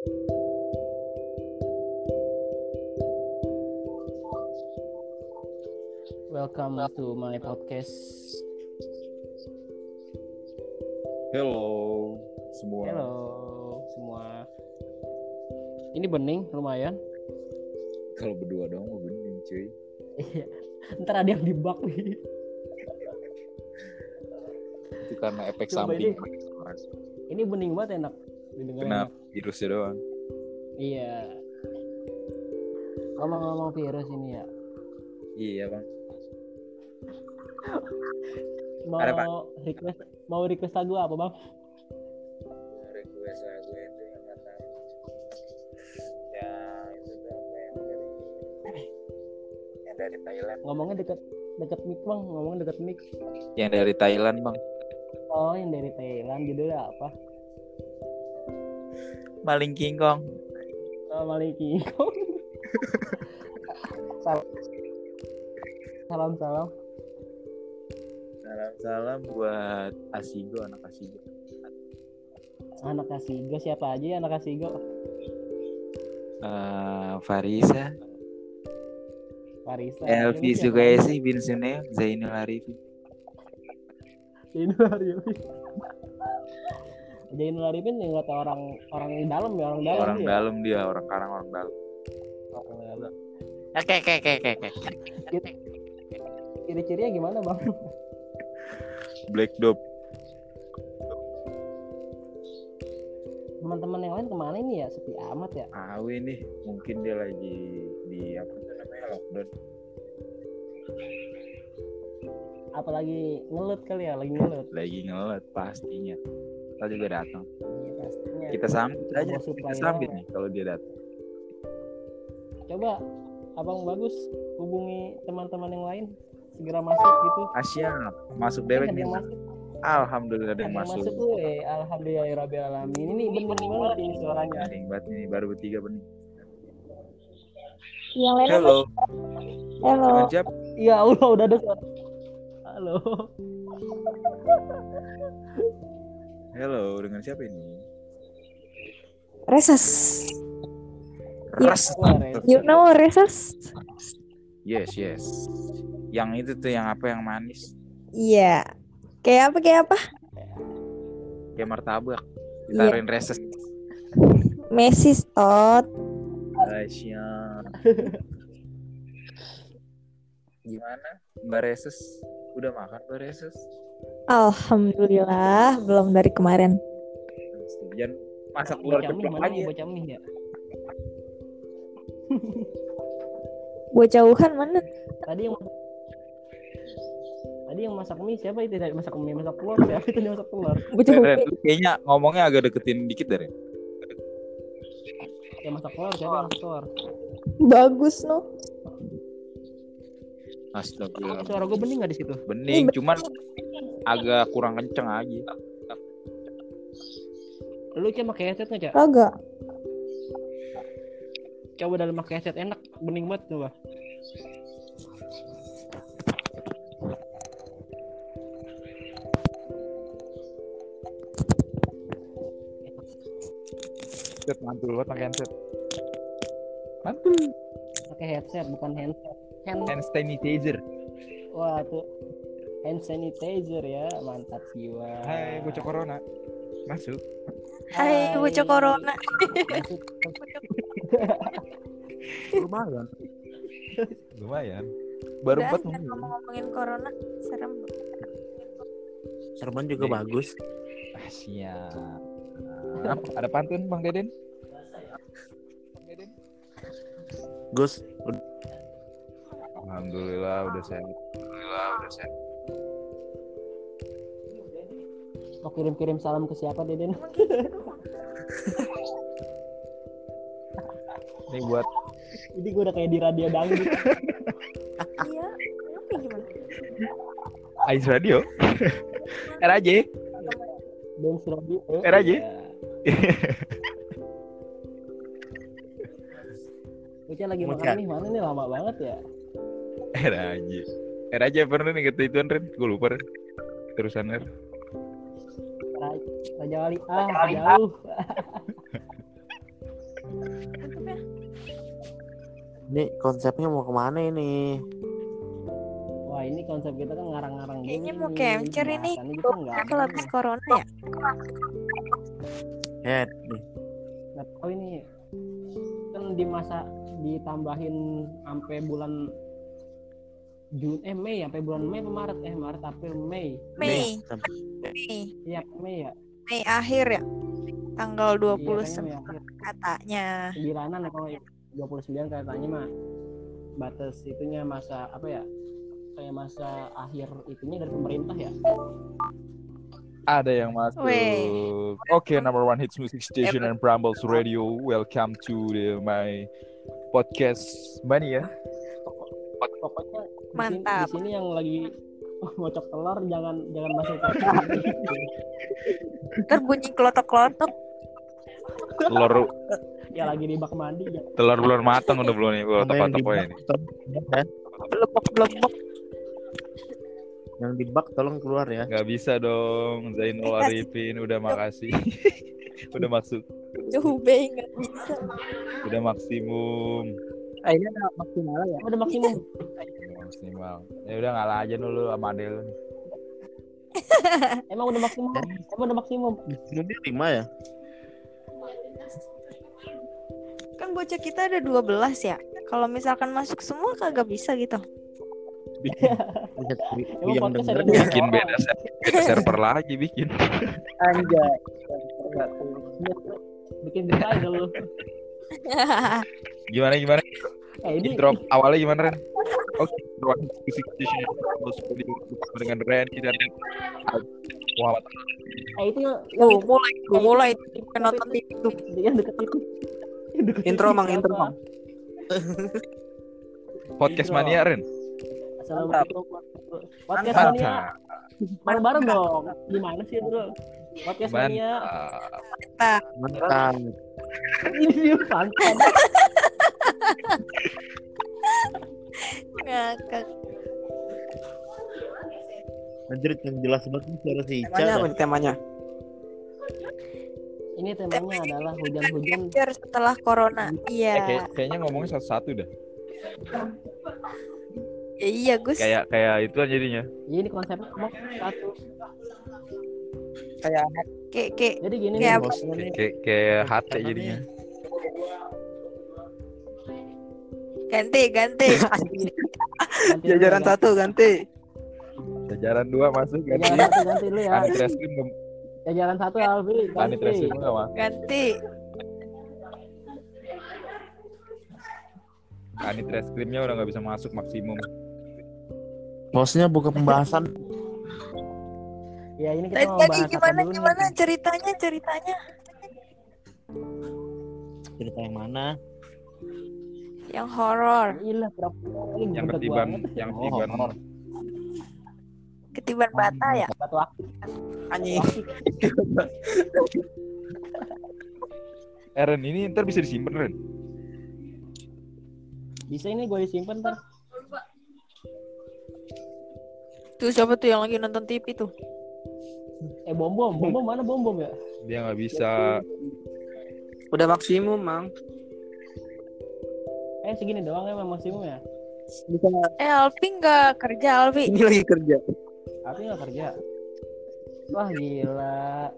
Welcome to my podcast. Hello semua. Halo semua. Ini bening lumayan. Kalau berdua dong mau bening cuy. Iya. Ntar ada yang dibak nih. Itu karena efek Coba samping. Ini bening banget enak. didengar Kena enak. Virusnya doang. Iya. Ngomong-ngomong virus ini ya. Iya bang. Mau Ada, Pak. request mau request lagu apa bang? Request lagu itu yang kata ya itu tuh apa yang dari yang dari Thailand. Ngomongnya deket deket mic bang. Ngomongnya deket mic. Yang dari Thailand bang. Oh yang dari Thailand judulnya apa? Maling King Kong. Oh, Maliki. salam salam salam. Salam salam buat Asigo anak Asigo. Anak Asigo siapa aja ya anak Asigo? Eh Farisa, Farisa. Elvi Sugaisi bin Suneo, Zainul Arifin. Zainul Arifin. Zainul Arifin yang kata orang orang dalam ya orang dalam Orang dia. dalam dia, orang Karang orang dalam. Orang dalam. Oke oke oke oke. oke. Ciri-cirinya gimana bang? Black Dog. Teman-teman yang lain ke mana ini ya? Sepi amat ya. Awi nih, mungkin dia lagi di apa namanya lockdown. Apalagi ngelut kali ya, lagi ngelut. Lagi ngelet pastinya. Kita juga datang. Pastinya. Kita sambut aja. Kita sambut doang. nih kalau dia datang. Coba abang bagus hubungi teman-teman yang lain segera masuk gitu. Asia masuk Kan dewek nih. masuk, Alhamdulillah ada yang masuk. masuk tuh. Eh, alhamdulillah alamin. Ini bening banget ini suaranya. Garing banget nih baru bertiga benih. Yang lain? Halo, Halo. siapa? Ya Allah udah ada suara. Halo. Halo, dengan siapa ini? Reses. Wah, Res. You know Reses? Yes, yes. Yang itu tuh yang apa yang manis? Iya. Kayak apa kayak apa? Kayak martabak. Iya. Ditaruhin reses. Messi tot. Asia. Gimana? Mbak Reses? Udah makan Mbak Reses? Alhamdulillah belum dari kemarin. Jangan masak mie ceplok aja. nih bocah mie ya? Bocah Wuhan mana? Tadi yang Tadi yang masak mie siapa itu dari masak mie masak telur siapa itu yang masak telur? Bocah Wuhan. kayaknya ngomongnya agak deketin dikit dari. Yang masak telur siapa yang masak telur? Bagus no. Astagfirullah. Suara gue bening gak di situ? Bening, cuman agak kurang kenceng aja. Lu coba pakai headset nggak cak? Kagak. Coba dalam pakai headset enak bening banget coba. Set mantul banget pakai handset. Mantul. Pakai headset bukan handset. Hand Hand sanitizer. wah tuh hand sanitizer ya mantap jiwa. Hai, bocah corona. Masuk. Hai bocah corona. Masuk. Lumayan. Lumayan. Baru empat ngomong-ngomongin corona. Serem. Serban juga Iya. bagus. Ah, siap. Nah, ada pantun Bang Deden? Bang Deden? Gus, Alhamdulillah udah sehat. Alhamdulillah udah sehat. Mau kirim-kirim salam ke siapa Deden? Ini buat Ini gue udah kayak di radio dangdut. Iya. Apa gimana? Ais Radio. RAJ. Dance radio. Eh. Iya. Bocah lagi makan Bocah. nih mana nih lama banget ya. RAJ. RAJ pernah nih kata ituan Ren? Gue lupa Ren. Terusan Ren. Raja Wali ah. Raja ah. jauh ya. ini konsepnya mau ke mana ini? Wah ini konsep kita kan ngarang-ngarang gini. ini. Mau kemcer ini aku habis corona ya? ya Head nih nggak tahu ini. Kan di masa ditambahin sampai bulan Jun eh Mei sampai bulan Mei apa Maret eh Maret April Mei Mei, Sampai- Mei, iya Mei ya Mei akhir ya. Tanggal iya 29 kayaknya Mei akhir katanya. sembilanan ya kalau 29 katanya mah batas itunya masa apa ya kayak masa akhir itunya dari pemerintah ya Ada yang masuk. Oke, number one hits music station and Brambles Radio. Welcome to the, my podcast mania. Pokoknya di sini- Mantap. di sini yang lagi ngocok telur jangan jangan masuk ke Ntar bunyi kelotok-kelotok. Telur ya lagi di bak mandi ya telur belum matang udah belum nih tepat apa di ini. bak, Belebok-belebok. Yang di bak tolong keluar ya. Nggak bisa dong, Zainul Arifin udah makasih. udah masuk, Jauh banget bisa. udah maksimum. Akhirnya udah maksimal ya. udah maksimum Maksimal. Ya udah ngalah aja dulu sama Adel. emang udah maksimum emang udah maksimum Mobil lima ya? Kan bocah kita ada 12 ya. Kalau misalkan masuk semua kagak bisa gitu. Lihat emang yang denger ada dua Bikin orang. beda, beda server lagi bikin. Anjay. bikin berita dulu Gimana gimana? eh ini Intro awalnya gimana Ren? Oke, station Brambles Radio bersama dengan Randy dan Muhammad eh itu Tuh, mulai, tuh, mulai nonton TV tuh. yang deket itu Yang deket Intro itu mang, intro mang. Podcast. Mania Ren. Assalamualaikum podcast mania bareng-bareng dong gimana sih bro podcast mania Mantap. Mantap. ini santai Ngakak. Anjir yang jelas banget nih suara si Ica. Temanya apa dah. nih temanya? ini temanya adalah hujan-hujan setelah corona. Eh, Iya. kayak- kayaknya ngomongnya satu-satu dah. Ya, iya, Gus. Kayak kayak itu aja jadinya. Ya, ini konsepnya ngomong satu Kayak Kayak kayak jadi gini Kayak nih apa? bosnya nih Kayak kayak, kayak HT jadinya. nih? Ganti ganti. Ganti jajaran satu ganti. Jajaran dua masuk kan. jajaran satu ganti dulu ya Kanit Reskrim jajaran satu Alfi Kanit ganti Reskrim nggak mas. ganti. Kanit Reskrimnya udah nggak bisa masuk maksimum. Hostnya buka pembahasan. ya ini kita Tadi mau tadi gimana gimana ceritanya ceritanya? Cerita yang mana? Yang horor, Yang ketiban, banget. yang Oh, ketiban. horor. ketiban bata ya. batu aktif Anjing. Eh Ren, ini ntar bisa disimpan Ren. bisa ini gue disimpan ntar Tuh siapa tuh yang lagi nonton TV tuh? eh bom bom bom bom mana bom bom ya Dia nggak bisa. Udah maksimum, Mang. Eh segini doang emang maksimum ya Bisa Eh Alfi nggak kerja Alfi. ini lagi kerja. tapi nggak kerja wah gila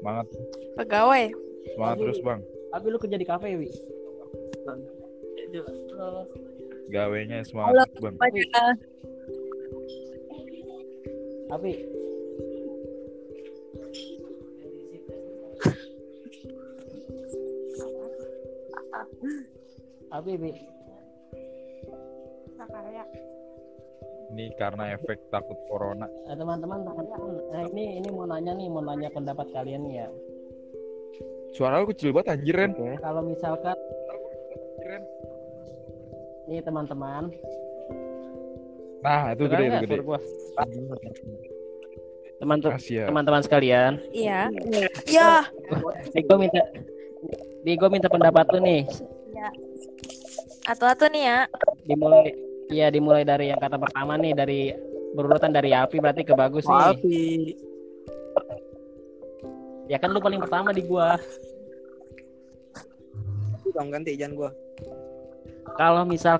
Semangat, Pegawai. semangat terus bang. tapi lu kerja di kafe wi Gawenya semangat terus, bang. Banyak. tapi tapi wi Ini karena efek takut corona. Eh, teman-teman teman-teman eh, ini ini mau nanya nih mau nanya pendapat kalian nih ya Suara lu kecil banget anjir Ren. kalau misalkan Ren. nih teman-teman Nah itu gede itu gede. teman-teman Asia. teman-teman sekalian Iya. Iya. nih gue minta nih gue minta pendapat lu nih Atau-atau nih ya. dimulai iya dimulai dari yang kata pertama nih dari berurutan dari api berarti ke bagus nih Alfi. ya kan lu paling pertama di gua Dong ganti jangan gua. kalau misal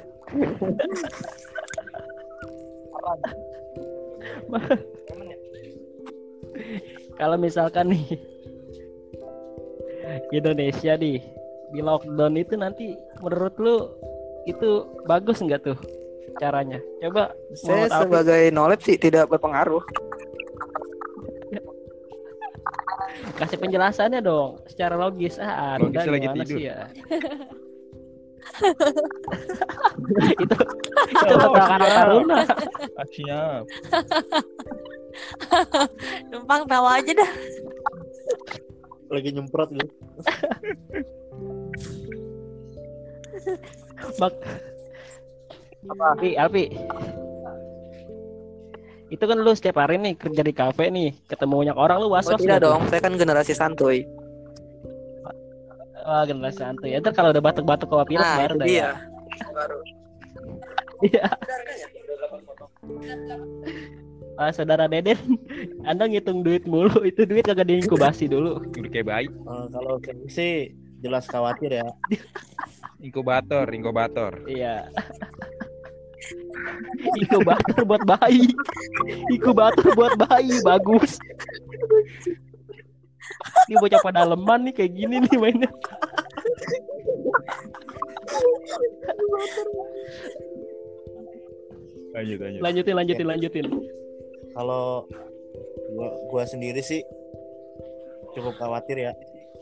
kalau misalkan nih Indonesia nih di lockdown itu nanti menurut lu itu bagus nggak tuh caranya? Coba Saya sebagai nolep sih tidak berpengaruh. kasih penjelasannya dong secara logis ah anda Logisnya lagi tidur. sih ya itu itu kata kata Taruna Ah, siap. Numpang tawa aja dah. Lagi nyemprot gitu. Bak Alpi, Alpi. Itu kan lu setiap hari nih kerja di kafe nih, ketemu banyak orang lu was Oh, tidak dong, saya kan generasi santuy. Wah, generasi santuy. Ya, ntar kalau udah batuk-batuk kalau pilek Nah, baru itu dah dia. ya. Baru. Iya. Ah, saudara Deden, Anda ngitung duit mulu, itu duit kagak diinkubasi dulu. Udah kayak bayi. Eh, kalau saya sih jelas khawatir ya. Inkubator, inkubator. Iya. Inkubator buat bayi. Inkubator buat bayi, bagus. Ini bocah pada leman nih kayak gini nih mainnya. Lanjut, lanjut. Lanjutin, lanjutin, lanjutin. Kalau gua, gua sendiri sih cukup khawatir ya.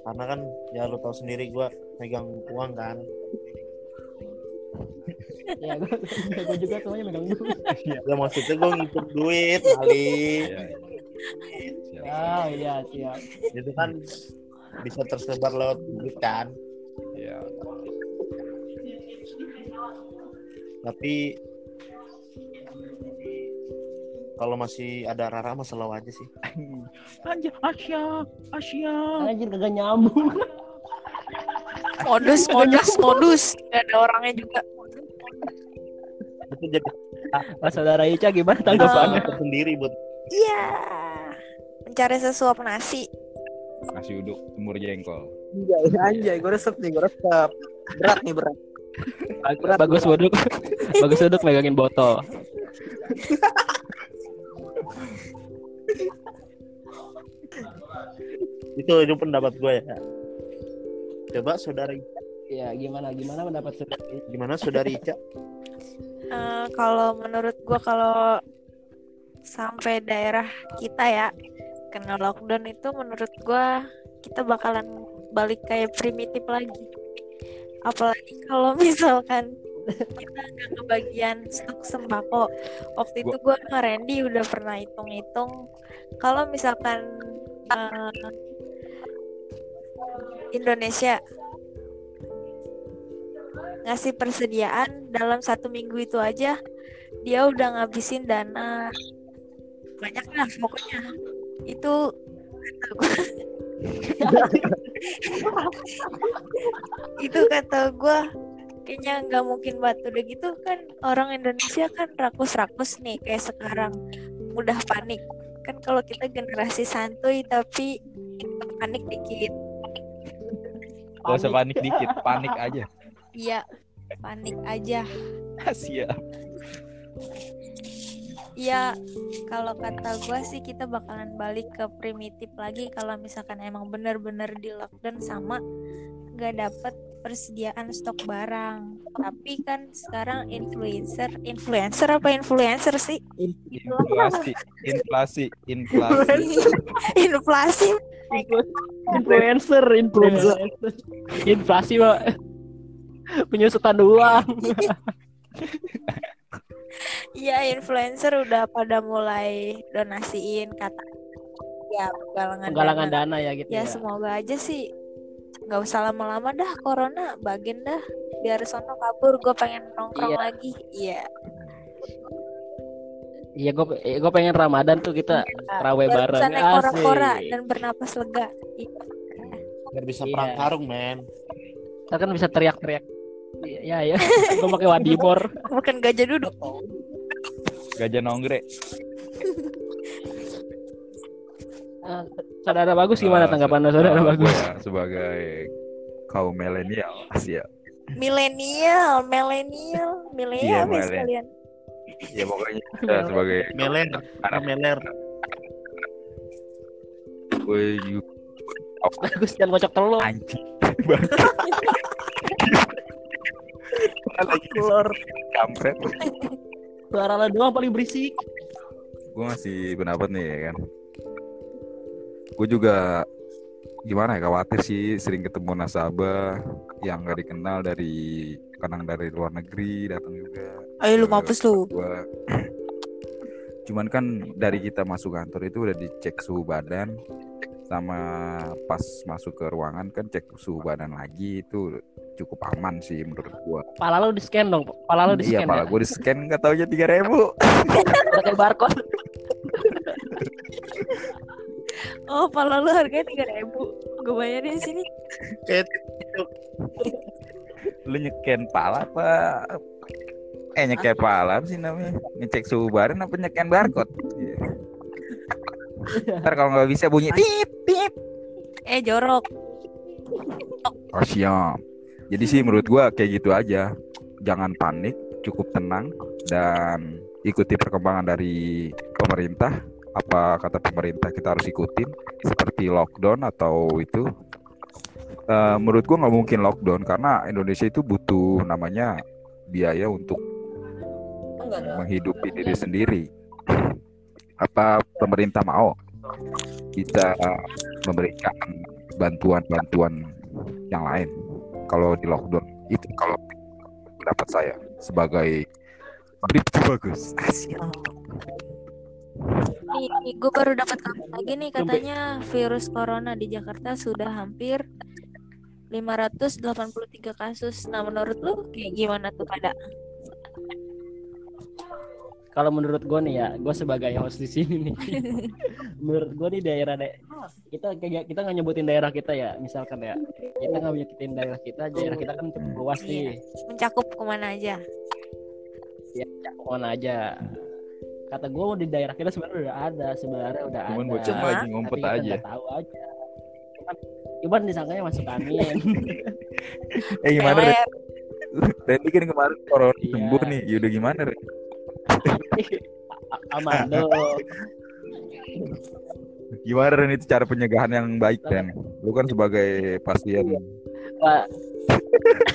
Karena kan ya lu tahu sendiri gua megang uang kan. Ya, gue, gue juga semuanya megang duit. Ya maksudnya gua ngitung duit kali. Iya, iya. Siap. Ah, iya, siap. Itu kan bisa tersebar lewat duit kan. Iya. Tapi kalau masih ada Rara mah selalu aja sih. Anjir, Asia, Asia. Anjir kagak nyambung. Modus, modus, modus. Gak ada orangnya juga. Itu jadi Mas saudara Ica gimana tanggapannya? tanggapan sendiri buat Iya. Mencari sesuap nasi. Nasi uduk, semur jengkol. Anjay, anjay, gue resep nih, gue resep. Berat nih, berat. Bagus, bagus duduk. bagus duduk megangin botol. itu itu pendapat gue ya. Coba saudara Ica, Ya, gimana gimana mendapat saudara Ica? gimana saudari Ica? Eh, kalau menurut gua kalau sampai daerah kita ya kena lockdown itu menurut gua kita bakalan balik kayak primitif lagi. Apalagi kalau misalkan kita nggak kebagian stok sembako. Waktu itu gua sama Randy udah pernah hitung-hitung kalau misalkan eh, Indonesia ngasih persediaan dalam satu minggu itu aja dia udah ngabisin dana. Banyak lah pokoknya. Itu kata gua. Itu kata gue kayaknya nggak mungkin banget. Udah gitu kan orang Indonesia kan rakus-rakus nih kayak sekarang. Mudah panik. Kan kalau kita generasi santuy tapi panik dikit. Gak usah panik dikit, panik aja. Iya panik aja Siap. Iya, kalau kata gue sih kita bakalan balik ke primitif lagi kalau misalkan emang bener-bener di lockdown sama nggak dapet persediaan stok barang. Tapi kan sekarang influencer, influencer apa influencer sih? Inflasi, inflasi, inflasi. Inflasi. Influencer, influencer. Inflasi, Pak. Penyusutan uang. Iya, influencer udah pada mulai donasiin kata ya penggalangan Penggalangan dana. dana ya gitu Ya ya. semoga aja sih nggak usah lama-lama dah corona bagian dah biar sono kabur gue pengen nongkrong Iya. lagi iya Iya, gue gue pengen Ramadan tuh kita Rawe biar bareng. bisa naik kora-kora dan bernapas lega Iya. biar bisa Iya. perang karung men Ntar kan bisa teriak-teriak. Iya, ya. gue pakai wadimor. bukan gajah duduk Gajah nonggrek. Eh, saudara bagus gimana Eh, tanggapan saudara bagus? ya, sebagai kaum milenial, siap. milenial, milenial, Iya, milenial milenial. kalian. ya pokoknya kita sebagai Meler, anak meler. gue juga bagus jangan kocok telur anjing telur kampret. Suara lo doang paling berisik. Gue masih pendapat nih ya kan? Gue juga gimana ya khawatir sih sering ketemu nasabah yang gak dikenal dari kadang dari luar negeri datang juga. Ayo lu mampus lu. gua. Cuman kan dari kita masuk kantor itu udah dicek suhu badan sama pas masuk ke ruangan kan cek suhu badan lagi itu cukup aman sih menurut gua. Pala lo di scan dong pala lo di iya scan pala ya. gue di scan nggak taunya tiga ribu. Pakai barcode. Oh, pala lu harganya tiga ribu. Gue bayarin di sini. Kayak lu nyeken pala apa? Eh nyeken pala sih namanya? Ngecek suhu badan apa nyeken barcode? Iya. ntar kalau nggak bisa bunyi tit tit Eh jorok. oh siap jadi sih menurut gua kayak gitu aja. Jangan panik cukup tenang dan ikuti perkembangan dari pemerintah. Apa kata pemerintah kita harus ikutin? Seperti lockdown atau itu? Eh, menurut gua nggak mungkin lockdown karena Indonesia itu butuh namanya biaya untuk menghidupi diri sendiri. Apa pemerintah mau kita memberikan bantuan-bantuan yang lain kalau di lockdown itu kalau pendapat saya sebagai berita bagus. Nih, gue baru dapat kabar lagi nih katanya virus corona di Jakarta sudah hampir 583 kasus. Nah, menurut lu kayak gimana tuh pada? Kalau menurut gue nih ya gue sebagai host di sini nih menurut gue nih daerah daerah kita kayak kita nggak nyebutin daerah kita ya misalkan ya kita nggak nyebutin daerah kita daerah kita kan cukup luas nih Mencakup ke mana aja? ya mana aja kata gue di daerah kita sebenarnya udah ada sebenarnya udah Cuman ada bocah lagi ngumpet aja. tahu aja Iban disangkanya masuk angin Eh gimana? Randy kan kemarin corona Iya. sembuh nih. Yaudah gimana? Ren? Amando Gimana Ren itu cara pencegahan yang baik Ren? Lu kan sebagai pasien Pak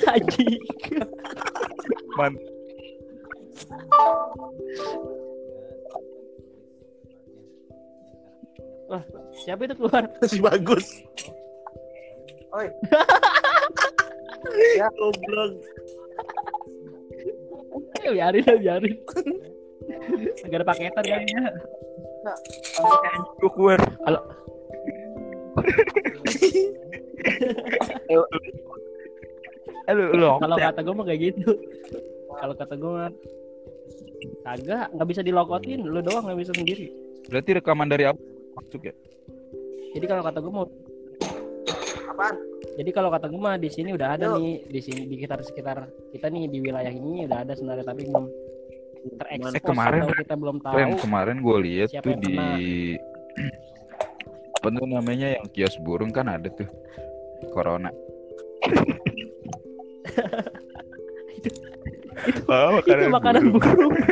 Haji man siapa itu keluar masih bagus. Oi. ya goblok. Eh, biarin lah biarin. Gak ada paketan kayaknya Gue. Keluar. Halo. Eh lu kalau kata gue mah kayak gitu. Kalau kata gue mah kagak nggak bisa dilokotin. Lu doang nggak bisa sendiri. Berarti rekaman dari apa? Masuk ya? jadi kalau kata gue mau Apaan? jadi kalau kata gue mah di sini udah ada Yuk. nih di sini di sekitar sekitar kita nih di wilayah ini udah ada sebenarnya tapi belum terekspos Eh, kemarin, atau kita belum tahu Ren kemarin gue lihat tuh yang di apa tuh namanya yang kios burung kan ada tuh corona. oh, itu makanan burung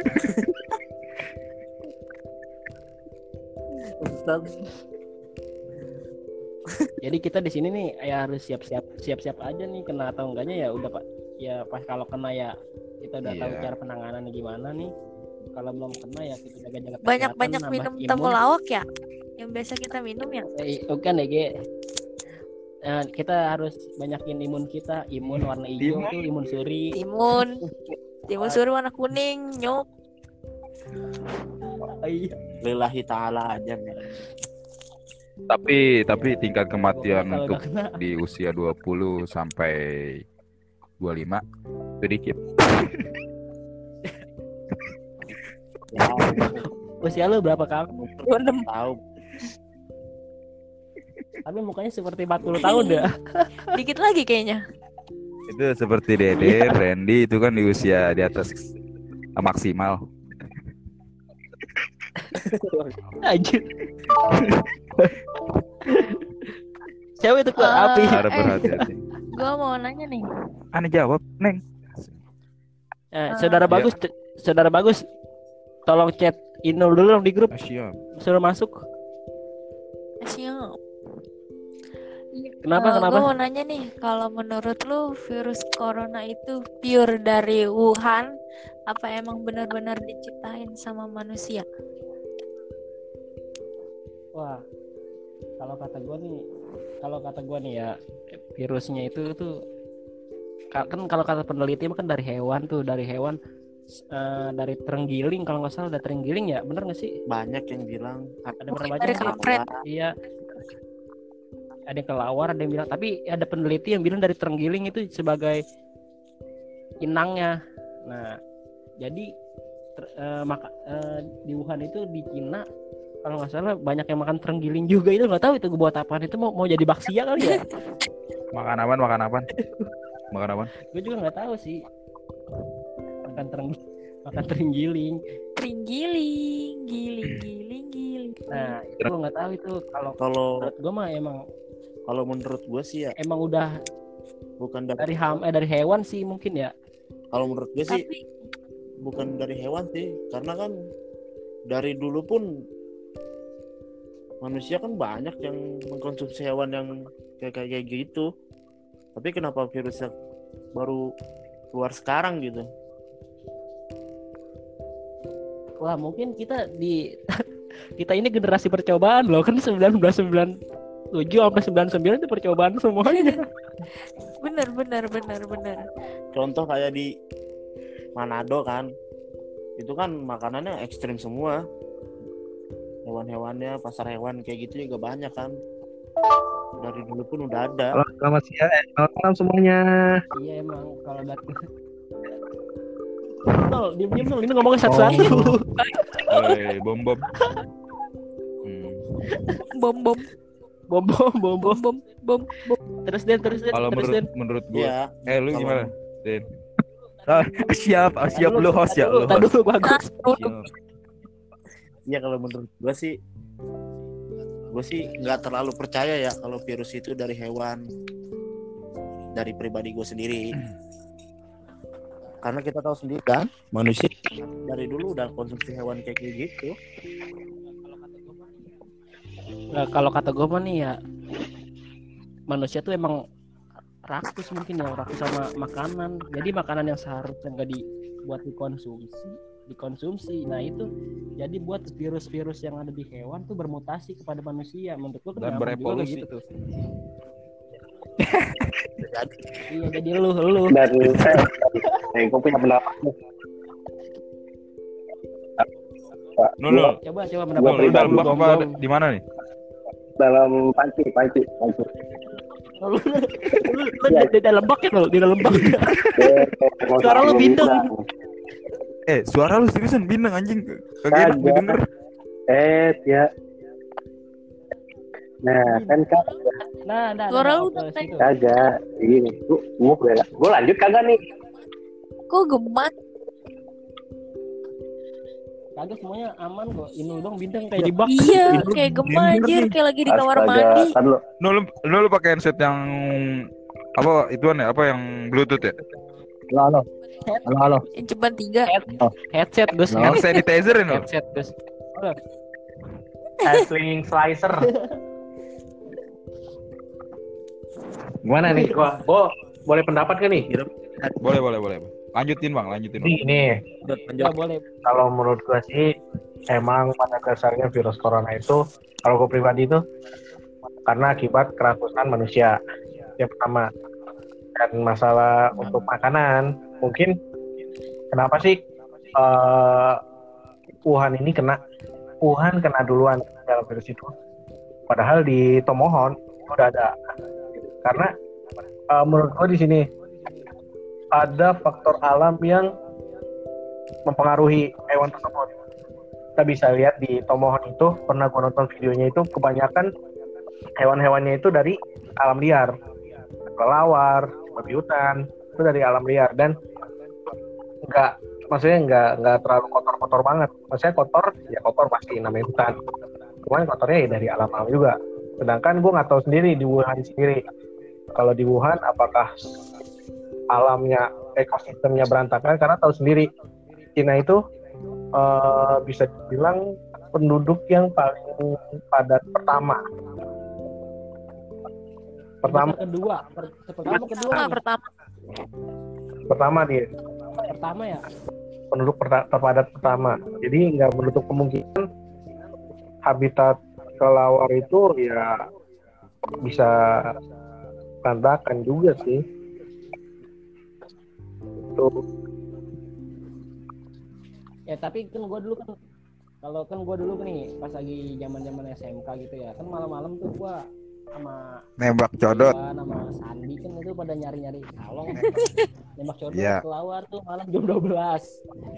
Ustaz. Jadi kita di sini nih ya harus siap-siap siap-siap aja nih kena atau enggaknya ya udah pak ya pas kalau kena ya kita udah tahu Iya. cara penanganan gimana nih kalau belum kena ya kita jaga-jaga Banyak-banyak kesehatan, minum nambah temulawak ya? Yang biasa kita minum ya? Eh, bukan ya Ge. Nah, kita harus banyakin imun kita imun warna hijau Imun? tuh imun suri Timun. Timun suri warna kuning, nyok. Oh, iya. Lillahi taala aja nih. Tapi tapi tingkat kematian Kalau untuk di usia 20 sampai 25 sedikit. usia lu berapa kamu Tahu. tapi mukanya seperti 40 tahun dah Dikit lagi kayaknya. Itu seperti Dede, Randy itu kan di usia di atas maksimal. Anjir siapa itu keluar Eh, api Harap eh. berhati-hati. gue mau nanya nih. Aneh jawab, Neng. Eh, Ah. saudara Ya. bagus, saudara bagus, tolong chat Inul dulu dong di grup, Ah, siap. suruh masuk. Siap. Kenapa, kenapa? Gue mau nanya nih, kalau menurut lu virus corona itu pure dari Wuhan, apa emang benar-benar diciptain sama manusia? Wah, kalau kata gue nih, kalau kata gue nih ya, virusnya itu tuh ka- kan kalau kata peneliti kan dari hewan tuh, dari hewan eh, dari terenggiling kalau nggak salah ada terenggiling ya, bener nggak sih? banyak yang bilang Ada berapa dari. Iya. Ada yang kelawar, ada yang bilang, tapi ada peneliti yang bilang dari terenggiling itu sebagai inangnya. Nah, jadi ter- eh, maka eh, di Wuhan itu di Cina kalau nggak salah banyak yang makan terenggiling juga. Itu nggak tahu itu buat apaan. Itu mau mau jadi baksia kali ya? Makan apaan, makan apaan? Makan apaan? gue juga nggak tahu sih. Makan tereng makan terenggiling. Terenggiling, giling, giling, giling. nah itu gue nggak tahu itu. Kalau kalau menurut gue mah emang kalau menurut gue sih ya. emang udah bukan dari, dari ham eh dari hewan sih mungkin ya. Kalau menurut gue sih Tapi bukan dari hewan sih. Karena kan dari dulu pun manusia kan banyak yang mengkonsumsi hewan yang kayak kayak gitu. Tapi kenapa virusnya baru keluar sekarang gitu? Wah mungkin kita di kita ini generasi percobaan loh kan 1997 sampai 99 itu percobaan semuanya. Bener, bener, bener, bener. contoh kayak di Manado kan itu kan makanannya ekstrim semua hewan-hewannya pasar hewan kayak gitu juga banyak kan dari dulu pun udah ada Halo, selamat siang. Eh, selamat malam semuanya. iya emang kalau dari Nol, diem diem Nol. ini ngomongnya satu-satu Woi, bom bom. Hmm. Bom, bom, bom bom bom bom bom, bom, bom. terus den terus den Kalau terus menurut den menurut gua, ya eh lu gimana? Den. Ah, siap, ah, siap lu host ya, lu tadi dulu bagus. Ya kalau menurut gue sih gue sih nggak terlalu percaya ya kalau virus itu dari hewan dari pribadi gue sendiri. Karena kita tahu sendiri kan manusia dari dulu udah konsumsi hewan kayak gitu. Nah, kalau kata gue mah nih ya manusia tuh emang rakus mungkin ya rakus sama makanan. Jadi makanan yang seharusnya nggak dibuat dikonsumsi dikonsumsi nah itu jadi buat virus-virus yang ada di hewan tuh bermutasi kepada manusia menurut gue Dan kayak berevolusi. gitu tuh jadi iya jadi lu lu Dan eh, gue punya pendapat. Nul, coba coba Nul, mendapat lu dalam apa di mana nih? Dalam panci, panci, panci. lu, lu, lu di, dalam bak ya lu di dalam bak Eh, eh, Suara lu bisa. Eh, suara lu seriusan bintang anjing. Kagak enak didengar. Eh, ya. Nah, kan kan nah nah Suara nah, lu ke udah situ. kagak. Gini, gua, gua, udah- gua lanjut kagak nih? Kok gemas? kagak semuanya aman kok inul dong bintang kayak di bak Iya, kayak gemas anjir, kayak lagi di kamar mandi. kan lu Nul, Nul lu pakai headset yang apa ituan ya? Apa yang Bluetooth ya? Halo, halo. Halo, halo. Yang tiga. headset Gus Yang sanitizer ya, Nul? headset Gus Swing slicer. Gimana nih? Gua, gua boleh pendapat kan nih? Boleh, boleh, boleh. Lanjutin, Bang, lanjutin. Bang. Gini, ya boleh kalau menurut gua sih emang pada dasarnya virus corona itu kalau gue pribadi itu karena akibat kerakusan manusia yang pertama dan masalah untuk makanan. Mungkin kenapa sih eh, Wuhan ini kena Wuhan kena duluan dalam virus itu? Padahal di Tomohon udah ada. Karena eh, menurut gue di sini ada faktor alam yang mempengaruhi hewan tersebut. Kita bisa lihat di Tomohon itu pernah gue nonton videonya itu kebanyakan hewan-hewannya itu dari alam liar, kelelawar, babi hutan itu dari alam liar dan nggak maksudnya nggak nggak terlalu kotor-kotor banget. Maksudnya kotor ya kotor pasti namanya hutan. Cuman kotornya ya dari alam-alam juga. Sedangkan gue nggak tahu sendiri di Wuhan sendiri kalau di Wuhan apakah alamnya ekosistemnya berantakan karena tahu sendiri Cina itu eh, bisa dibilang penduduk yang paling padat pertama pertama. Kedua. Per- pertama kedua Pertama, pertama. pertama dia. Pertama ya? Penduduk perta- terpadat pertama. Jadi nggak menutup kemungkinan habitat kelawar itu ya bisa berantakan juga sih. Itu. Ya tapi kan gua dulu kan kalau kan gua dulu nih pas lagi zaman zaman SMK gitu ya kan malam-malam tuh gua sama Nembak codot. sama Sandi kan itu pada nyari-nyari kalong nembak codot Iya. kelawar tuh malam jam 12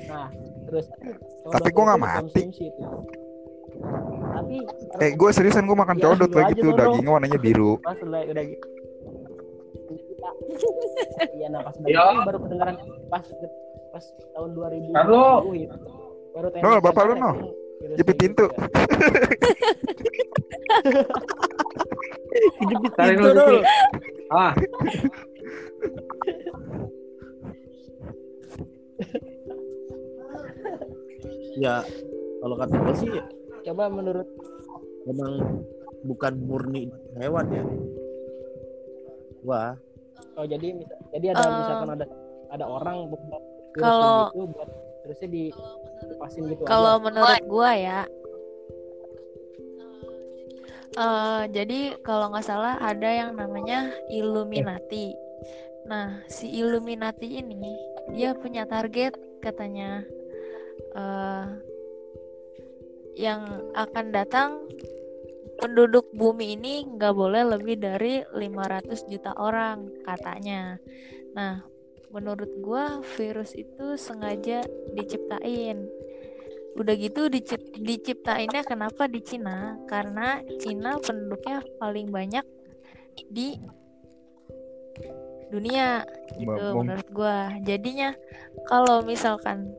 nah terus Tapi gua nggak mati. tuh. tapi Eh, gue seriusan gue makan Ya, codot lagi tuh dagingnya warnanya biru. Mas udah udah gitu. Iya, nah pas Ya. baru, baru kedengaran pas pas tahun 2000 Halo. Baru No, bapak lu, no. Jepit pintu. Jepit Tarik dulu, ah. Ya kalau kata gue sih Coba menurut memang bukan murni hewan ya. Wah oh jadi misal- jadi ada Eh, misalkan ada ada orang kalau- gitu buat terusnya di dipasin gitu Kalau menurut gua ya, eh jadi kalau nggak salah ada yang namanya Illuminati. Nah, si Illuminati ini dia punya target katanya eh yang akan datang penduduk bumi ini nggak boleh lebih dari 500 juta orang katanya. Nah, menurut gua virus itu sengaja diciptain. Udah gitu dicip- diciptainnya kenapa di Cina? Karena Cina penduduknya paling banyak di dunia gitu menurut gua. Jadinya kalau misalkan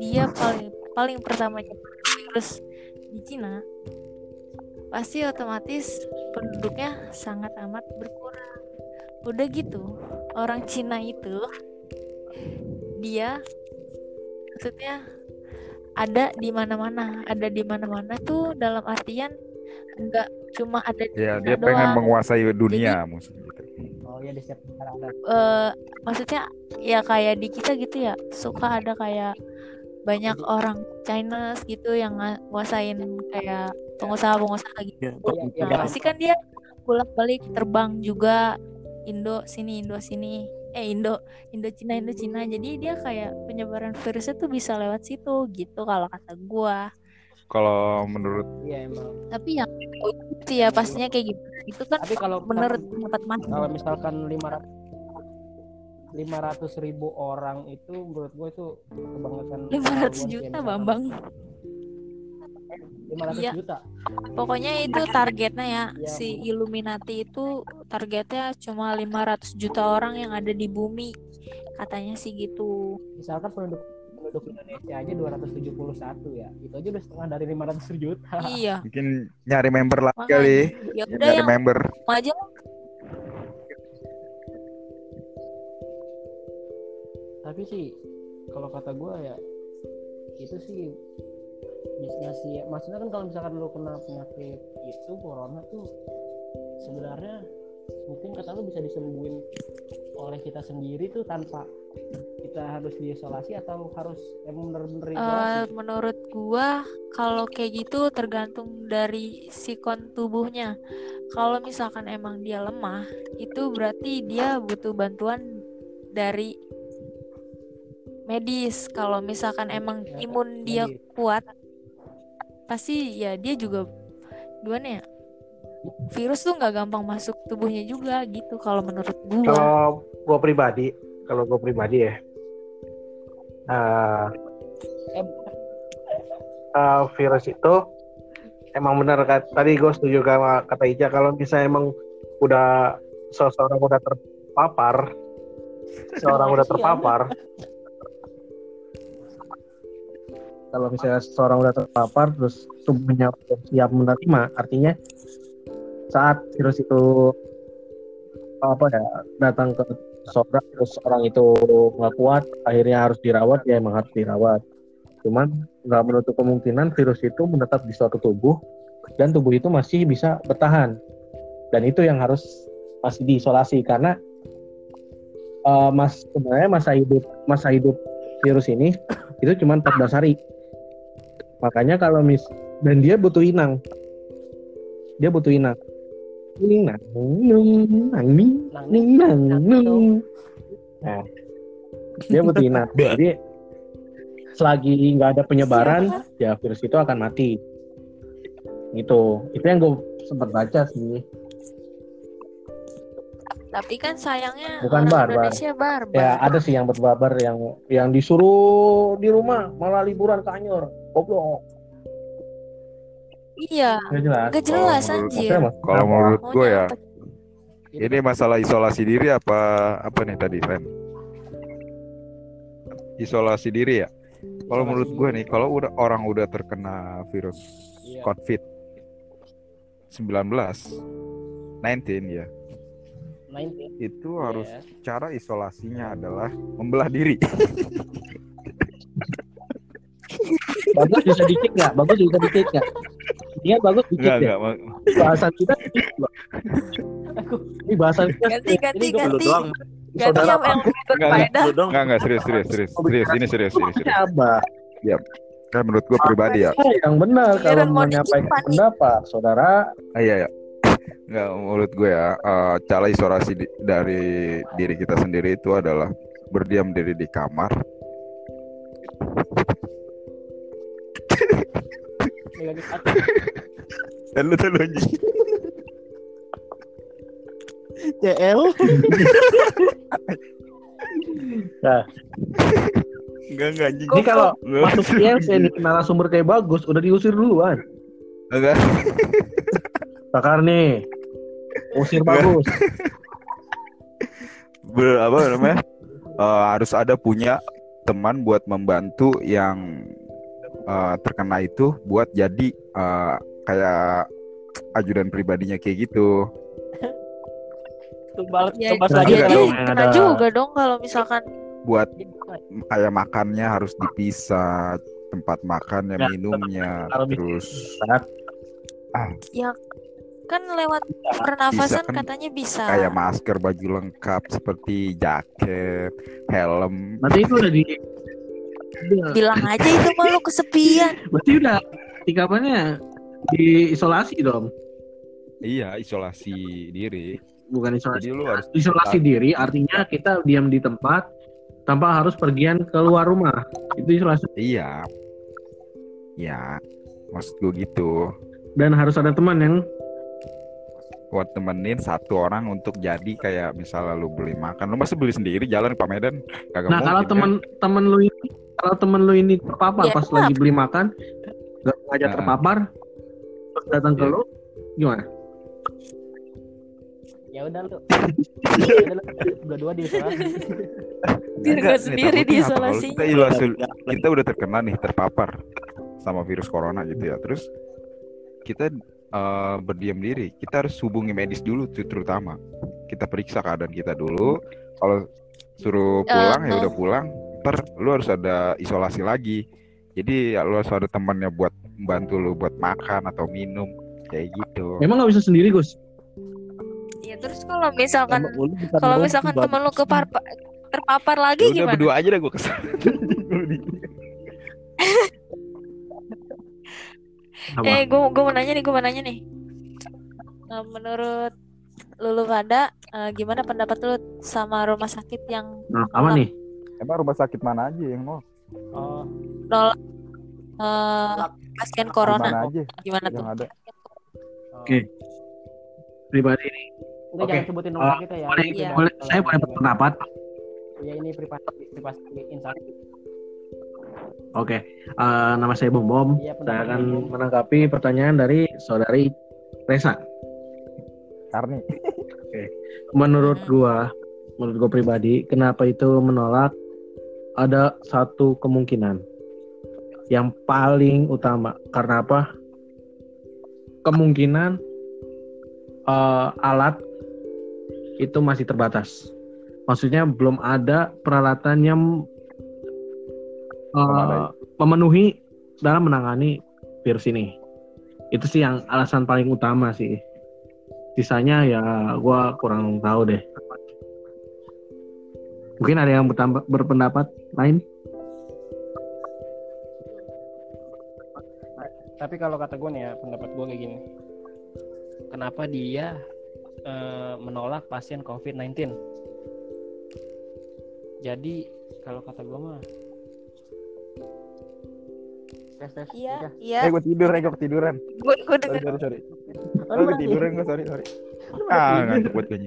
dia paling paling pertama virus di Cina pasti otomatis penduduknya sangat amat berkurang. Udah gitu, orang Cina itu dia maksudnya ada di mana-mana, ada di mana-mana tuh dalam artian enggak cuma ada di Ya, dia pengen doang. menguasai dunia musuh gitu. oh ya di setiap negara ada Eh, maksudnya ya kayak di kita gitu ya, suka ada kayak banyak orang China gitu yang nguasain kayak pengusaha-pengusaha gitu. ya, Iya, iya, Nah, paham. pasti kan dia bolak-balik terbang juga Indo sini Indo sini eh Indo Indo Cina Indo Cina jadi dia kayak penyebaran virusnya tuh bisa lewat situ gitu kalau kata gua. Kalau menurut iya emang. Tapi yang itu ya pastinya kayak gitu. Itu kan tapi kalau menurut pendapat mas. kalau misalkan 500 500 ribu orang itu menurut gue itu kebangetan 500 keterlaluan sih, juta. Bambang 500 Iya. juta pokoknya itu targetnya ya Iya. si Illuminati itu targetnya cuma 500 juta orang yang ada di bumi katanya sih gitu misalkan penduduk penduduk Indonesia aja 271 ya itu aja udah setengah dari 500 juta iya mungkin nyari member lagi Makanya. kali. ya udah Nyari yang member. mau aja tapi sih kalau kata gue ya itu sih bisa sih maksudnya kan kalau misalkan lu kena penyakit itu corona tuh sebenarnya mungkin kata lu bisa disembuhin oleh kita sendiri tuh tanpa kita harus diisolasi atau harus emang bener-bener isolasi menurut gua kalau kayak gitu tergantung dari sikon tubuhnya. Kalau misalkan emang dia lemah, itu berarti dia butuh bantuan dari medis. Kalau misalkan emang Ya, imun dia kuat, pasti ya dia juga gimana ya? Virus tuh nggak gampang masuk tubuhnya juga gitu kalau menurut gua. kalau gue pribadi kalau gue pribadi ya eh, eh, eh, virus itu emang benar kan tadi gue setuju sama kata Ica kalau misalnya emang udah seseorang udah terpapar seorang udah terpapar kalau misalnya seseorang udah terpapar terus tubuhnya siap menerima artinya saat virus itu apa ya datang ke seorang terus orang itu nggak kuat akhirnya harus dirawat ya emang harus dirawat. Cuman nggak menutup kemungkinan virus itu menetap di suatu tubuh dan tubuh itu masih bisa bertahan. Dan itu yang harus masih diisolasi karena eh, mas sebenarnya masa hidup masa hidup virus ini itu cuma 14 hari makanya kalau mis dan dia butuh inang. Dia butuh inang. Inang nung nang ning Nang ning nang nung. nah dia butuh inang. Jadi selagi nggak ada penyebaran ya virus itu akan mati. Gitu. Itu yang gue sempat baca sih. Tapi kan sayangnya Bukan orang barbar. Indonesia barbar. ya ada sih yang berbabar yang yang disuruh di rumah malah liburan ke Anyer goblok Iya, nggak jelas gak jelas Kalau menurut- anjir. Kalau menurut gue ya, ini masalah isolasi diri apa apa nih tadi, Ren? Isolasi diri ya. Kalau menurut gue nih, kalau udah orang udah terkena virus Iya. COVID 19 19 ya, 19 itu harus Iya. cara isolasinya adalah membelah diri. bagus bisa dikit nggak bagus bisa dikit nggak Iya bagus dikit Enggak, ya enggak. bahasan kita dikit, loh. ini bahasan kita Ganti, ganti, Ini gua Lu ganti. doang. Ganti Saudara yang yang berfaedah. Enggak, enggak serius, serius, serius. Serius, ini serius, serius, serius. Abah Kan menurut gue pribadi ya. yang benar Iya, kalau mau menyampaikan pendapat saudara Ah, iya ya. Enggak, menurut gue ya, eh, cara isolasi di- dari diri kita sendiri itu adalah berdiam diri di kamar. Dan lu tuh lu anjing. CL. Enggak, enggak anjing. ini kalau masuk ILC nih narasumber kayak bagus udah diusir duluan Enggak. bakar nih usir bagus Ber- apa namanya? Eh, harus ada punya teman buat membantu yang eh, terkena itu buat jadi eh, kayak ajudan pribadinya kayak gitu. Tumbal, Ya, tumbal Nah, lagi jadi ada dong, kena ada- juga dong kalau misalkan Buat kayak makannya harus dipisah, tempat makannya, Ya, minumnya, kalau terus ya kan lewat pernafasan kan katanya bisa. kayak masker, baju lengkap seperti jaket, helm. berarti itu udah di Bilang aja itu malu kesepian. berarti udah tingkatannya diisolasi dong? Iya, isolasi diri. bukan isolasi Jadi lu harus isolasi diri artinya kita diam di tempat tanpa harus pergian keluar rumah. Itu isolasi. Iya. Ya, maksud gue gitu. dan harus ada teman yang buat temenin satu orang untuk jadi kayak misalnya lu beli makan. Lu masih beli sendiri? Jalan ke Medan? Kagak nah kalau mungkin, teman teman lu ini kalau teman lu ini terpapar Ya, pas kenapa? lagi beli makan nggak sengaja Nah. terpapar terus datang ke Iya. lu gimana? Ya udah lu. Ya berdua di isolasi. Biar Enggak, nggak nih, sendiri diisolasi. kita isolasi kita udah terkena nih terpapar sama virus corona gitu ya. Terus kita eh, berdiam diri. Kita harus hubungi medis dulu terutama. Kita periksa keadaan kita dulu. Kalau suruh pulang ya Eh, udah pulang ntar lu harus ada isolasi lagi jadi ya, lu harus ada temannya buat bantu lu buat makan atau minum kayak gitu emang nggak bisa sendiri Gus Ya terus kalau misalkan kalau misalkan tuh, temen lu kepar- terpapar Ya lagi udah gimana? berdua aja dah gue ke sana Apa? Eh, gue gue mau nanya nih, gue mau nanya nih. Eh, menurut Lulu pada eh, gimana pendapat lu sama rumah sakit yang nah, apa nih emang rumah sakit mana aja yang mau oh nolak eh, pasien corona? mana aja Gimana tuh? ada Oke. pribadi Enggak Oke. jangan sebutin nomor Oh, kita ya. boleh, Iya. boleh saya boleh berpendapat Ya ini privasi privasi insan. oke Eh, nama saya Bom Bom Iya, saya akan menanggapi pertanyaan dari saudari Resa Karni menurut Hmm. gua menurut gua pribadi kenapa itu menolak ada satu kemungkinan yang paling utama karena apa kemungkinan eh, alat itu masih terbatas. Maksudnya belum ada peralatan yang uh, memenuhi dalam menangani virus ini. Itu sih yang alasan paling utama sih. Sisanya ya gua kurang tahu deh. Mungkin ada yang berpendapat lain? Tapi kalau kata gue nih ya, pendapat gue kayak gini. Kenapa dia eh, menolak pasien COVID-19? Jadi kalau kata gue mah tes tes Iya, udah. iya. Eh gue tidur, eh gue ketiduran. Gue gue Sorry, denger. sorry, sorry. Oh, lu ketiduran gue, sorry, sorry. Ah, tidur. ngantuk buat gue.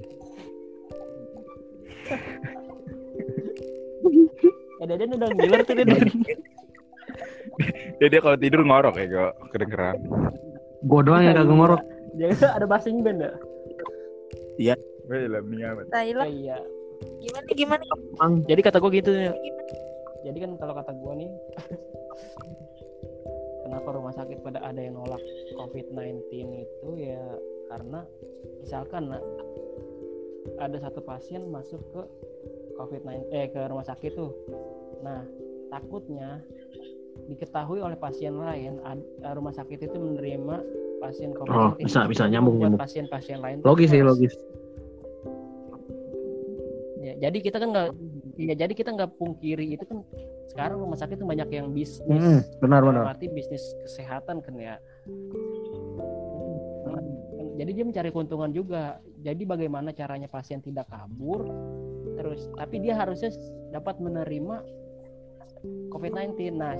Eh Deden udah ngiler tuh Deden. Dia, dia kalau tidur ngorok ya, gue kedengeran. Gua doang yang kagak ngorok. Jadi ada basing band ya? Gue lah nih amat. Thailand. Iya. Gimana gimana? Bang, Jadi kata gue gitu ya. Jadi kan kalau kata gue nih Kenapa rumah sakit pada ada yang nolak COVID-19 itu ya karena misalkan nah, ada satu pasien masuk ke COVID-19 eh ke rumah sakit tuh. Nah, takutnya diketahui oleh pasien lain eh, rumah sakit itu menerima pasien COVID-19 Oh, bisa- bisa nyambung, nyambung. pasien-pasien lain logis sih logis. Ya, jadi kita kan nggak ya jadi kita nggak pungkiri itu kan sekarang rumah sakit tuh banyak yang bisnis Mm, benar benar. arti bisnis kesehatan kan ya jadi dia mencari keuntungan juga jadi bagaimana caranya pasien tidak kabur terus tapi dia harusnya dapat menerima COVID-19 nah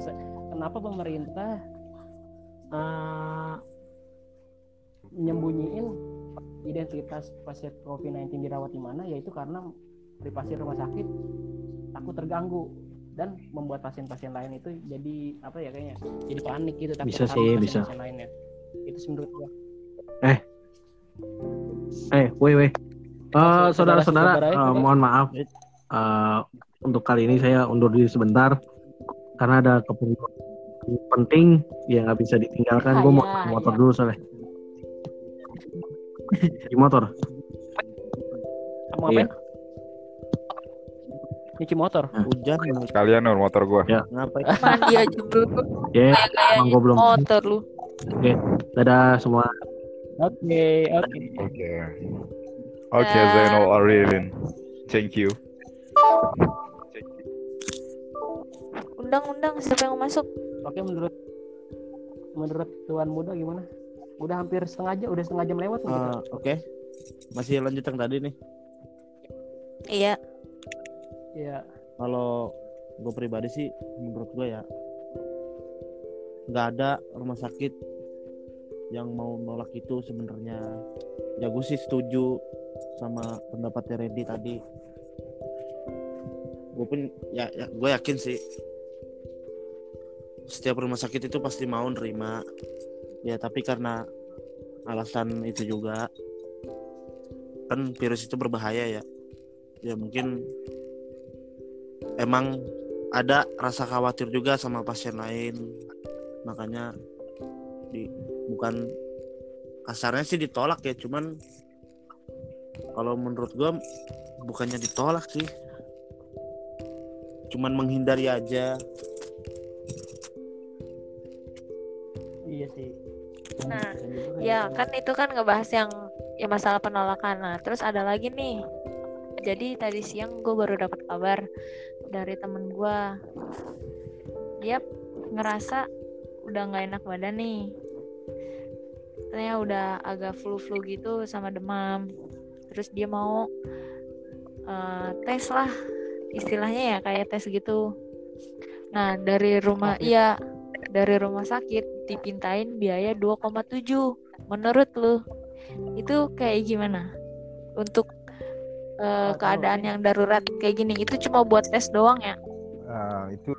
kenapa pemerintah eh, menyembunyiin identitas pasien COVID-19 dirawat di mana yaitu karena privasi rumah sakit takut terganggu dan membuat pasien-pasien lain itu jadi apa ya kayaknya jadi panik gitu takut Bisa sih, bisa. pasien-pasien lainnya itu sih menurut gua Eh. Eh, Saudara- saudara-saudara, saudara itu, eh, Bang. mohon maaf. Eh, untuk kali ini saya undur diri sebentar karena ada keperluan penting yang nggak bisa ditinggalkan. Gue mau Ah, ke ya, motor ya. dulu soalnya. Di motor. kamu Iya. ngapain nyuci motor Hujan Sekalian nur motor gue. ngapain? Mandi aja dulu. Ya, emang gue belum. motor lu. Dadah semua. oke oke Oke. Oke. Zainal Arifin. Thank you. Undang-undang siapa yang mau masuk? oke menurut menurut tuan muda gimana udah hampir setengah jam udah setengah jam lewat kita. Eh, Oke, masih lanjut yang tadi nih. Iya. Iya. Kalau gue pribadi sih, menurut gue ya, nggak ada rumah sakit yang mau nolak itu sebenarnya. Ya gue sih setuju sama pendapatnya Randy tadi. Gue pun ya, ya gue yakin sih setiap rumah sakit itu pasti mau nerima. Ya tapi karena alasan itu juga kan virus itu berbahaya ya. Ya mungkin emang ada rasa khawatir juga sama pasien lain makanya di bukan kasarnya sih ditolak ya cuman kalau menurut gua bukannya ditolak sih cuman menghindari aja Nah, juga Ya kan itu kan ngebahas yang ya masalah penolakan. Nah terus ada lagi nih. Jadi tadi siang gue baru dapat kabar dari temen gue. Dia ngerasa udah nggak enak badan nih. Katanya udah agak flu-flu gitu sama demam. Terus dia mau eh, tes lah istilahnya ya kayak tes gitu. Nah dari rumah iya dari rumah sakit dipintain biaya 2,7 menurut lu itu kayak gimana untuk tahu keadaan yang darurat kayak gini itu cuma buat tes doang ya Nah, itu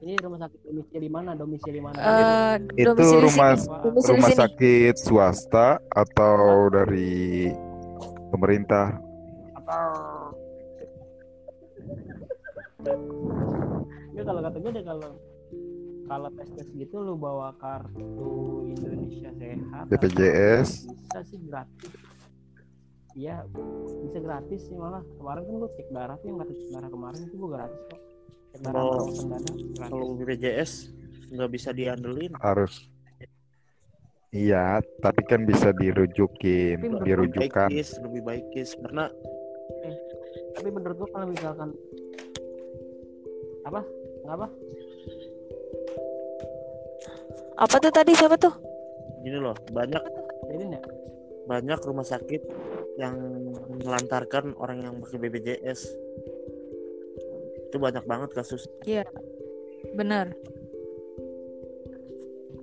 ini rumah sakit domisili mana domisili mana Eh, itu domisili rumah sini. Domisili rumah sini. sakit swasta atau dari pemerintah? ya kalau kata gue deh kalau kalau tes tes gitu lu bawa kartu Indonesia Sehat BPJS. bisa sih gratis? Iya bisa gratis sih malah. Kemarin kan gue cek darah tuh yang cek darah kemarin itu gue gratis kok. Cek darah gratis. Kalau BPJS nggak bisa diandelin. harus. Iya tapi kan bisa dirujukin Tapi menurut Lebih baik dirujukan Kis, lebih baik Kis. karena tapi menurut gue kalau misalkan apa? Nggak apa tuh tadi siapa tuh? gini loh banyak ya banyak rumah sakit yang melantarkan orang yang pakai BPJS itu banyak banget kasus. Bener.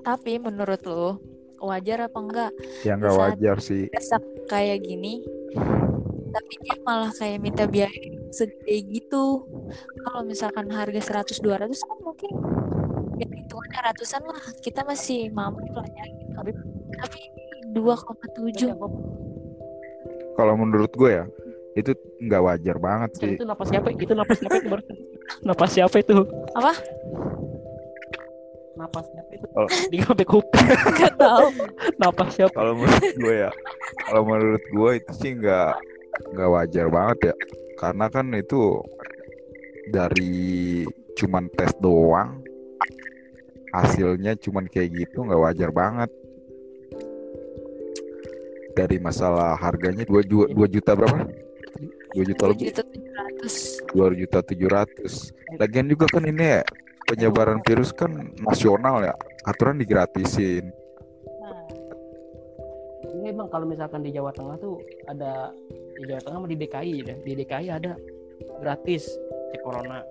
Tapi menurut lu wajar apa enggak? Ya nggak Di saat- wajar sih. desak kayak gini tapi dia malah kayak minta biaya segede gitu. Kalau misalkan harga 100 200 kan mungkin ya hitungannya ratusan lah. Kita masih mampu lah ya gitu. Tapi- tapi 2,7 kalau menurut gue ya itu nggak wajar banget sih. itu napas siapa? Itu napas siapa itu napas siapa itu? Apa? napas siapa itu? Oh. di sampai kuping Gak tahu. Napas siapa? Kalau menurut gue ya kalau menurut gue itu sih nggak nggak wajar banget ya. Karena kan itu dari cuman tes doang hasilnya cuman kayak gitu nggak wajar banget. Dari masalah harganya dua juta dua juta berapa? Dua juta 2 lebih juta 700 dua juta tujuh ratus. Lagian juga kan ini ya penyebaran virus kan nasional ya aturan digratisin. Nah, ini emang kalau misalkan di Jawa Tengah tuh ada di Jawa Tengah sama di DKI deh di DKI ada gratis cek corona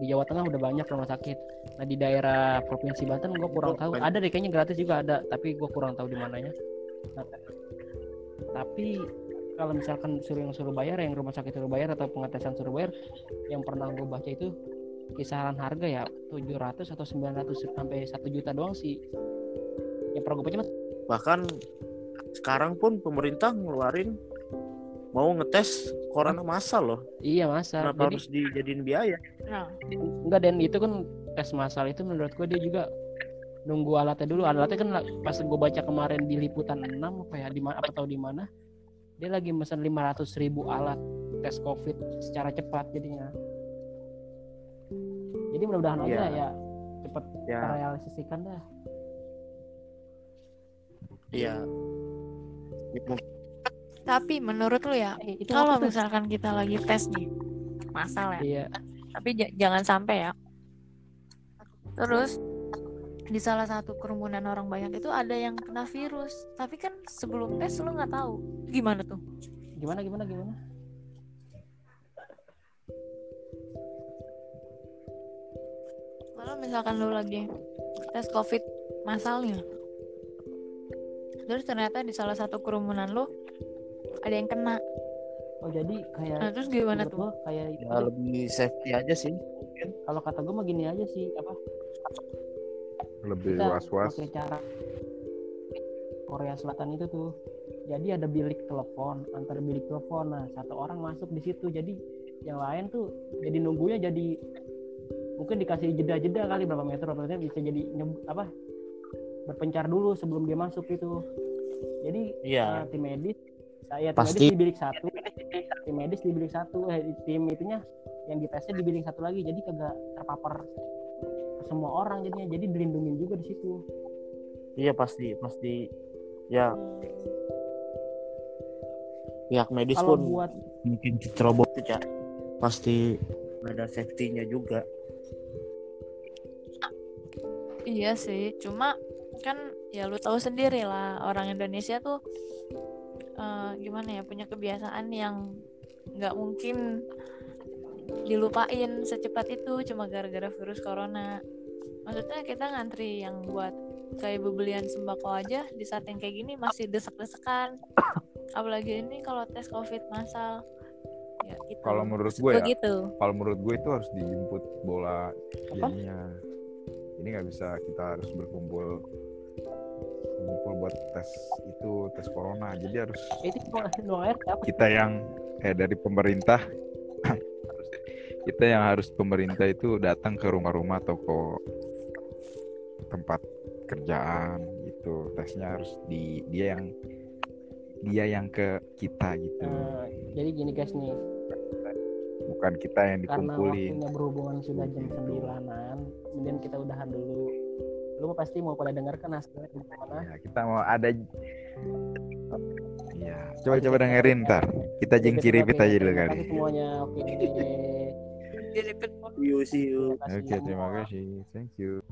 di Jawa Tengah udah banyak rumah sakit. Nah di daerah provinsi Banten gue kurang tahu. Banyak. ada deh kayaknya gratis juga ada tapi gue kurang tahu di mananya. Nah, tapi kalau misalkan suruh yang suruh bayar yang rumah sakit suruh bayar atau pengetesan suruh bayar yang pernah gue baca itu kisaran harga ya 700 atau 900 sampai 1 juta doang sih. Yang pernah gue baca bahkan sekarang pun pemerintah ngeluarin mau ngetes corona massal loh. Iya masa kenapa jadi harus dijadiin biaya? Nah Enggak dan. Itu kan tes masal itu menurut gue dia juga nunggu alatnya dulu. Alatnya kan pas gue baca kemarin di liputan 6 apa ya di mana apa tahu di mana dia lagi mesen 500 ribu alat tes covid secara cepat jadinya. Jadi mudah-mudahan aja Iya. ya cepat ya terrealisasikan dah. Iya. Ya, mungkin tapi menurut lu ya Eh, itu kalau misalkan kita lagi tes nih masal ya. Iya. Tapi ja- jangan sampai ya. Terus di salah satu kerumunan orang banyak itu ada yang kena virus, tapi kan sebelum tes lu nggak tahu. Gimana tuh. gimana gimana gimana? Kalau misalkan lu lagi tes covid masalnya, terus ternyata di salah satu kerumunan lu ada yang kena, oh jadi kayak nah terus gimana tuh? gua kayak itu ya lebih safety aja sih kalau kata gue mah gini aja sih apa? Lebih was-was. pakai cara Korea Selatan itu tuh. Jadi ada bilik telepon antar bilik telepon. Nah satu orang masuk di situ. Jadi yang lain tuh jadi nunggunya jadi mungkin dikasih jeda-jeda kali berapa meter berapa meter bisa jadi nyeb- apa? Berpencar dulu sebelum dia masuk gitu jadi iya. eh, tim medis saya tim Pasti. medis di bilik satu. Tim medis di bilik satu. Eh, tim itunya yang di tesnya di bilik satu lagi. Jadi kagak terpapar ke semua orang jadinya. Jadi dilindungin juga di situ. Iya pasti pasti. Ya. Pihak medis kalau pun buat mungkin ceroboh tuh Cak. pasti ada safety-nya juga. Iya sih, cuma kan ya lu tahu sendiri lah orang Indonesia tuh eh, gimana ya punya kebiasaan yang nggak mungkin dilupain secepat itu cuma gara-gara virus corona. Maksudnya kita ngantri yang buat kayak bebelian sembako aja di saat yang kayak gini masih desek-desekan. Apalagi ini kalau tes covid massal. Ya gitu. kalau menurut gue ya gitu. kalau menurut gue itu harus dijemput bola Apa? ininya ini nggak bisa kita harus berkumpul berkumpul buat tes itu tes corona. Jadi harus kita yang eh dari pemerintah kita yang harus pemerintah itu datang ke rumah-rumah toko tempat kerjaan gitu. Tesnya harus di dia yang dia yang ke kita gitu. Eh, jadi gini guys nih. Bukan kita yang karena dikumpulin. waktunya berhubungan sudah jam sembilanan kemudian kita udahan dulu lu pasti mau pada dengarkan hasilnya gimana. Ya, kita mau ada ya coba coba dengerin ntar. Kita jengki repeat aja dulu kali. Semuanya. Oke repeat See you, see you. Oke terima kasih. Thank you